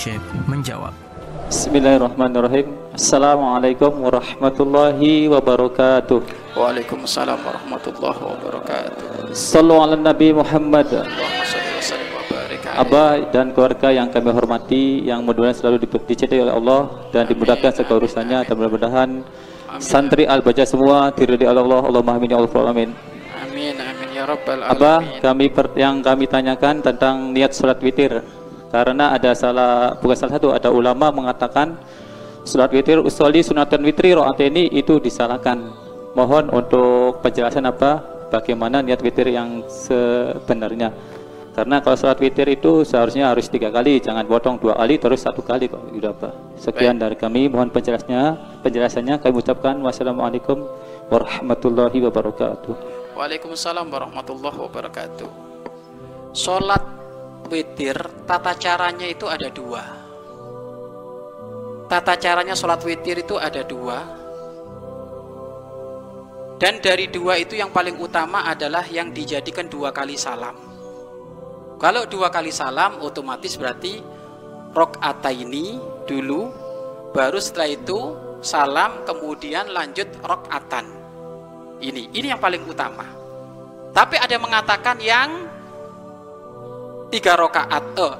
Syekh menjawab. Bismillahirrahmanirrahim. Assalamualaikum warahmatullahi wabarakatuh. Waalaikumsalam warahmatullahi wabarakatuh. Sallu ala Nabi Muhammad. Abah dan keluarga yang kami hormati, yang mudah-mudahan selalu di- dicintai oleh Allah dan dimudahkan segala urusannya dan mudah-mudahan santri al-baca semua diridhai oleh Allah. Allahumma amin ya Allah amin. Amin amin ya rabbal Abah, alamin. kami per- yang kami tanyakan tentang niat sholat witir karena ada salah bukan salah satu ada ulama mengatakan sholat witir usoli sunatan witri ro'ateni itu disalahkan. Mohon untuk penjelasan apa bagaimana niat witir yang sebenarnya. Karena kalau sholat witir itu seharusnya harus tiga kali jangan potong dua kali terus satu kali kok udah apa sekian dari kami mohon penjelasnya penjelasannya. Kami ucapkan wassalamualaikum warahmatullahi wabarakatuh. Waalaikumsalam warahmatullahi wabarakatuh. Sholat witir, tata caranya itu ada dua. Tata caranya sholat witir itu ada dua. Dan dari dua itu yang paling utama adalah yang dijadikan dua kali salam. Kalau dua kali salam, otomatis berarti ini dulu, baru setelah itu salam, kemudian lanjut rokatan. Ini, ini yang paling utama. Tapi ada yang mengatakan yang tiga rokaat, eh,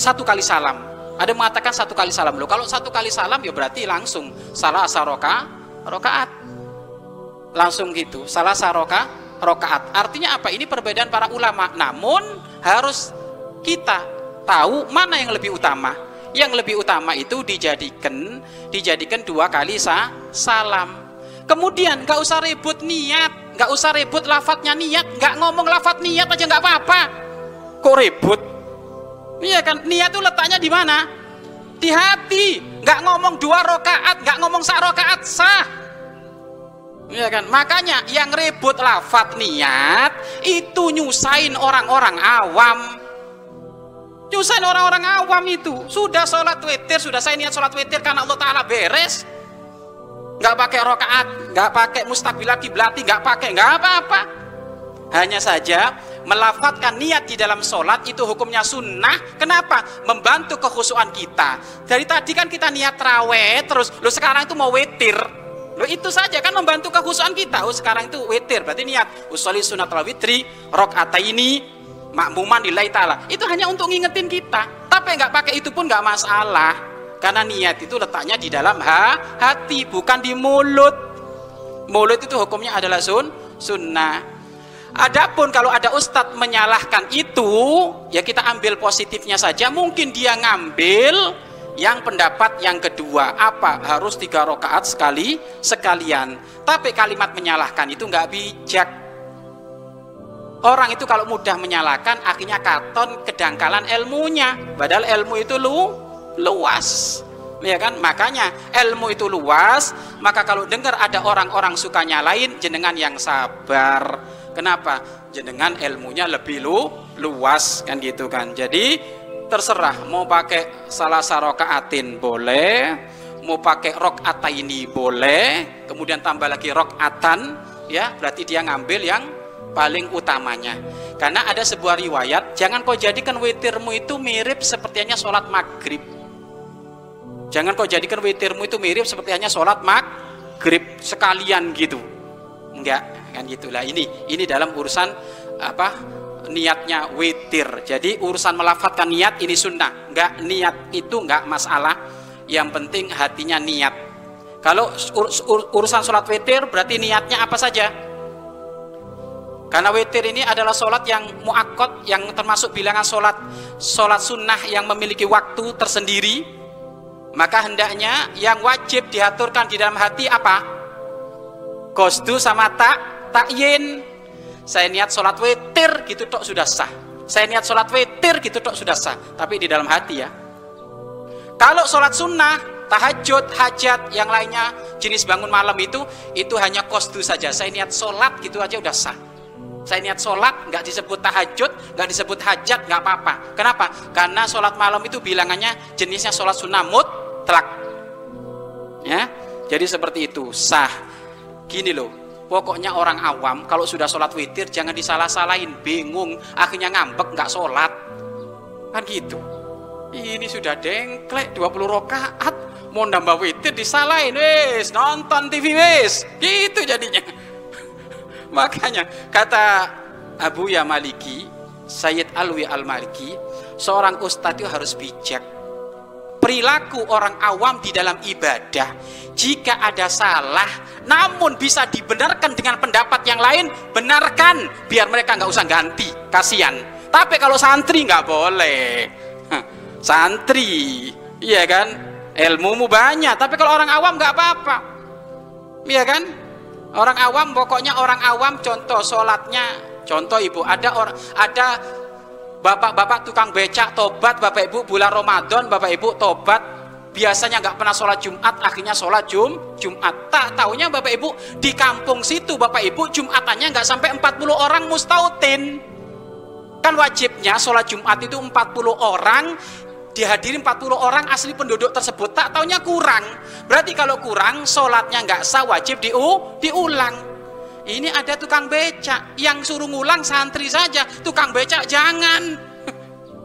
satu kali salam. Ada yang mengatakan satu kali salam loh. Kalau satu kali salam ya berarti langsung salah asaroka rokaat. Langsung gitu, salah saroka rokaat. Artinya apa? Ini perbedaan para ulama. Namun harus kita tahu mana yang lebih utama. Yang lebih utama itu dijadikan dijadikan dua kali sa salam. Kemudian nggak usah ribut niat, nggak usah ribut lafadznya niat, nggak ngomong lafadz niat aja nggak apa-apa. Kok ribut? Iya kan, niat itu letaknya di mana? Di hati. Nggak ngomong dua rokaat, nggak ngomong sak rokaat sah. Iya kan, makanya yang ribut lafadz niat itu nyusahin orang-orang awam. Nyusahin orang-orang awam itu. Sudah sholat witir, sudah saya niat sholat witir karena Allah Ta'ala beres nggak pakai rokaat, nggak pakai mustakbilat kiblati, nggak pakai, nggak apa-apa. Hanya saja melafatkan niat di dalam sholat itu hukumnya sunnah. Kenapa? Membantu kekhusuan kita. Dari tadi kan kita niat raweh, terus lo sekarang itu mau witir. Lo itu saja kan membantu kekhusuan kita. Oh sekarang itu witir, berarti niat. Usoli sunat witri, rokaat ini, makmuman lillahi ta'ala. Itu hanya untuk ngingetin kita. Tapi nggak pakai itu pun nggak masalah. Karena niat itu letaknya di dalam ha, hati, bukan di mulut. Mulut itu hukumnya adalah sun, sunnah. Adapun kalau ada ustadz menyalahkan itu, ya kita ambil positifnya saja. Mungkin dia ngambil yang pendapat yang kedua. Apa? Harus tiga rakaat sekali sekalian. Tapi kalimat menyalahkan itu nggak bijak. Orang itu kalau mudah menyalahkan akhirnya katon kedangkalan ilmunya. Padahal ilmu itu lu luas ya kan makanya ilmu itu luas maka kalau dengar ada orang-orang suka nyalain jenengan yang sabar kenapa? Jenengan ilmunya lebih lu luas kan gitu kan. Jadi terserah mau pakai salah sarokaatin boleh mau pakai rok ini boleh kemudian tambah lagi rok atan ya berarti dia ngambil yang paling utamanya. Karena ada sebuah riwayat jangan kau jadikan witirmu itu mirip sepertinya sholat maghrib. Jangan kau jadikan witirmu itu mirip seperti hanya sholat maghrib sekalian gitu. Enggak, kan gitulah ini. Ini dalam urusan apa niatnya witir. Jadi urusan melafatkan niat ini sunnah. Enggak niat itu enggak masalah. Yang penting hatinya niat. Kalau ur, ur, urusan sholat witir berarti niatnya apa saja? Karena witir ini adalah sholat yang muakot, yang termasuk bilangan sholat sholat sunnah yang memiliki waktu tersendiri maka hendaknya yang wajib diaturkan di dalam hati apa? Kosdu sama tak takyin. Saya niat sholat witir gitu tok sudah sah. Saya niat sholat witir gitu tok sudah sah. Tapi di dalam hati ya. Kalau sholat sunnah, tahajud, hajat, yang lainnya jenis bangun malam itu itu hanya kosdu saja. Saya niat sholat gitu aja udah sah. Saya niat sholat, nggak disebut tahajud, nggak disebut hajat, nggak apa-apa. Kenapa? Karena sholat malam itu bilangannya jenisnya sholat sunnah mutlak. Ya, jadi seperti itu sah. Gini loh, pokoknya orang awam kalau sudah sholat witir jangan disalah-salahin, bingung, akhirnya ngambek nggak sholat, kan gitu. ini sudah dengklek 20 rokaat mau nambah witir disalahin. Wis nonton TV wis. Gitu jadinya. Makanya kata Abu Ya Maliki Sayyid Alwi Al Maliki seorang ustadz itu harus bijak. Perilaku orang awam di dalam ibadah jika ada salah namun bisa dibenarkan dengan pendapat yang lain benarkan biar mereka nggak usah ganti kasihan. Tapi kalau santri nggak boleh. Santri iya kan? Ilmumu banyak tapi kalau orang awam nggak apa-apa. Iya kan? Orang awam pokoknya orang awam contoh sholatnya contoh ibu ada orang ada bapak-bapak tukang becak tobat bapak ibu bulan Ramadan bapak ibu tobat biasanya nggak pernah sholat Jumat akhirnya sholat Jum Jumat. Tak taunya bapak ibu di kampung situ bapak ibu Jumatannya nggak sampai 40 orang mustautin. Kan wajibnya sholat Jumat itu 40 orang dihadiri 40 orang asli penduduk tersebut. Tak taunya kurang. Berarti kalau kurang sholatnya nggak sah wajib diu diulang. Ini ada tukang becak yang suruh ngulang santri saja. Tukang becak jangan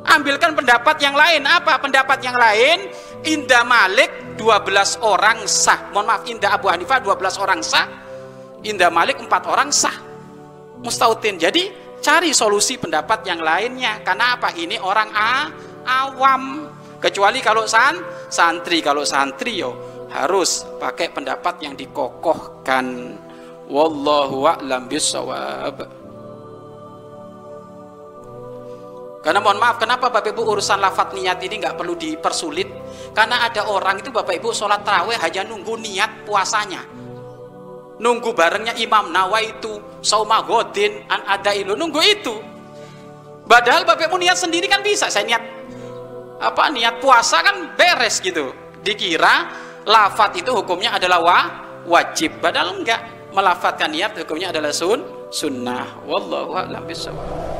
ambilkan pendapat yang lain. Apa pendapat yang lain? Indah Malik 12 orang sah. Mohon maaf Indah Abu Hanifah 12 orang sah. Indah Malik 4 orang sah. Mustautin. Jadi cari solusi pendapat yang lainnya. Karena apa? Ini orang A awam. Kecuali kalau san santri. Kalau santri yo harus pakai pendapat yang dikokohkan. Wallahu a'lam bisawab karena mohon maaf kenapa Bapak Ibu urusan lafat niat ini nggak perlu dipersulit? Karena ada orang itu Bapak Ibu sholat taraweh hanya nunggu niat puasanya. Nunggu barengnya Imam Nawaitu Sauma Godin an ada ilu nunggu itu. Padahal Bapak Ibu niat sendiri kan bisa saya niat apa niat puasa kan beres gitu. Dikira lafat itu hukumnya adalah wa, wajib. Padahal enggak melafatkan niat hukumnya adalah sun sunnah. Wallahu a'lam bishawab